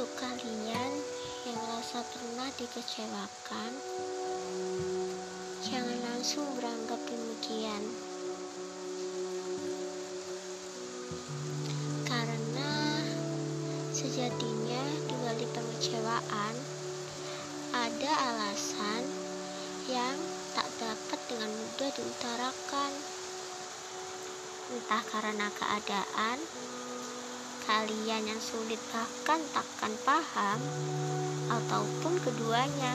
Untuk kalian yang merasa pernah dikecewakan, jangan langsung beranggap demikian. Karena sejatinya di balik pengecewaan ada alasan yang tak dapat dengan mudah diutarakan. Entah karena keadaan, kalian yang sulit bahkan takkan paham, ataupun keduanya,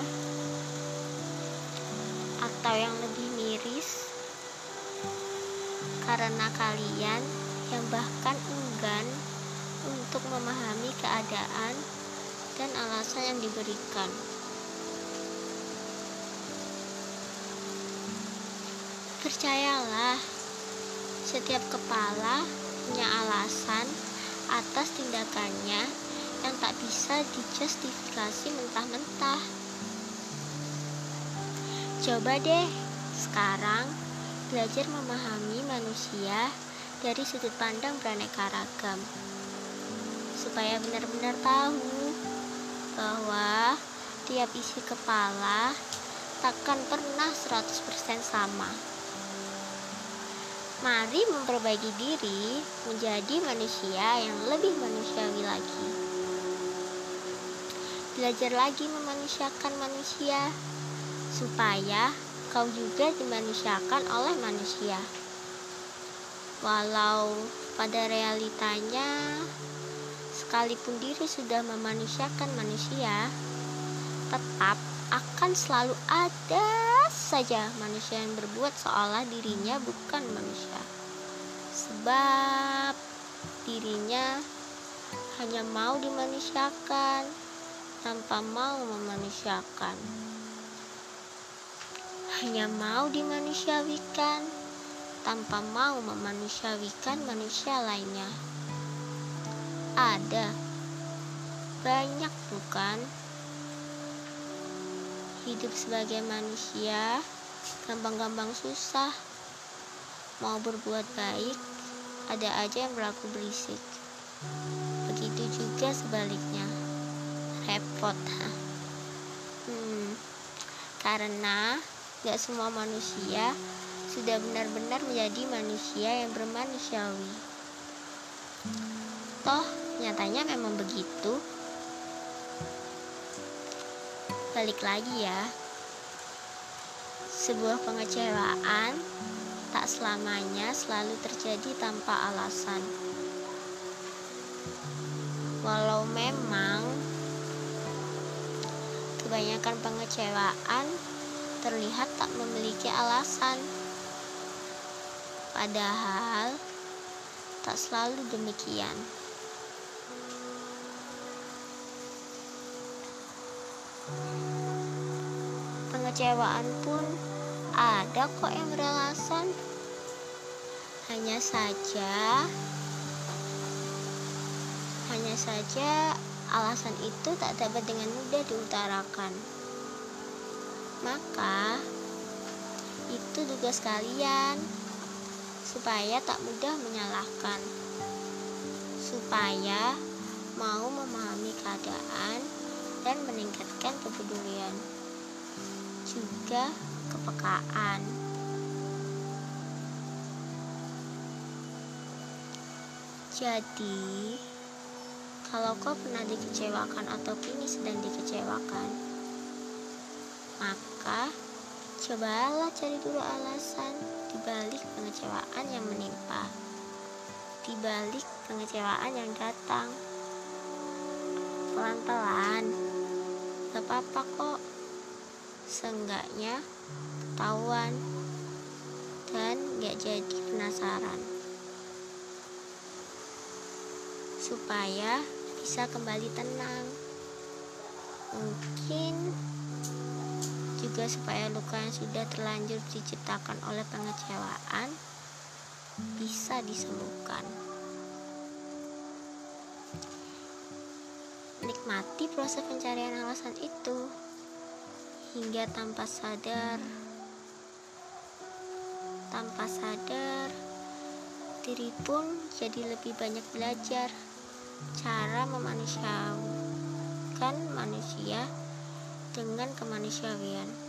atau yang lebih miris, karena kalian yang bahkan enggan untuk memahami keadaan dan alasan yang diberikan. Percayalah, setiap kepala punya alasan atas tindakannya yang tak bisa dijustifikasi mentah-mentah. Coba deh sekarang belajar memahami manusia dari sudut pandang beraneka ragam. Supaya benar-benar tahu bahwa tiap isi kepala takkan pernah 100% sama. Mari memperbaiki diri menjadi manusia yang lebih manusiawi lagi. Belajar lagi memanusiakan manusia supaya kau juga dimanusiakan oleh manusia. Walau pada realitanya sekalipun diri sudah memanusiakan manusia, tetap akan selalu ada saja manusia yang berbuat seolah dirinya bukan manusia. Sebab dirinya hanya mau dimanusiakan tanpa mau memanusiakan. Hanya mau dimanusiawikan tanpa mau memanusiawikan manusia lainnya. Ada banyak bukan? Hidup sebagai manusia gampang-gampang susah. Mau berbuat baik, ada aja yang berlaku berisik. Begitu juga sebaliknya. Repot. Hmm, karena gak semua manusia sudah benar-benar menjadi manusia yang bermanusiawi. Toh, nyatanya memang begitu. Balik lagi ya. Sebuah pengecewaan tak selamanya selalu terjadi tanpa alasan. Walau memang kebanyakan pengecewaan terlihat tak memiliki alasan. Padahal tak selalu demikian. Pengecewaan pun ada kok yang beralasan. Hanya saja hanya saja alasan itu tak dapat dengan mudah diutarakan. Maka itu tugas kalian supaya tak mudah menyalahkan. Supaya mau memahami keadaan dan meningkatkan kepedulian juga kepekaan. Jadi, kalau kau pernah dikecewakan atau kini sedang dikecewakan, maka cobalah cari dulu alasan di balik pengecewaan yang menimpa, di balik pengecewaan yang datang. Pelan-pelan, gak apa-apa kok. Seenggaknya ketahuan dan gak jadi penasaran. Supaya bisa kembali tenang. Mungkin juga supaya luka yang sudah terlanjur diciptakan oleh pengecewaan bisa disembuhkan. Nikmati proses pencarian alasan itu hingga tanpa sadar tanpa sadar diri pun jadi lebih banyak belajar cara memanusiakan manusia dengan kemanusiawian.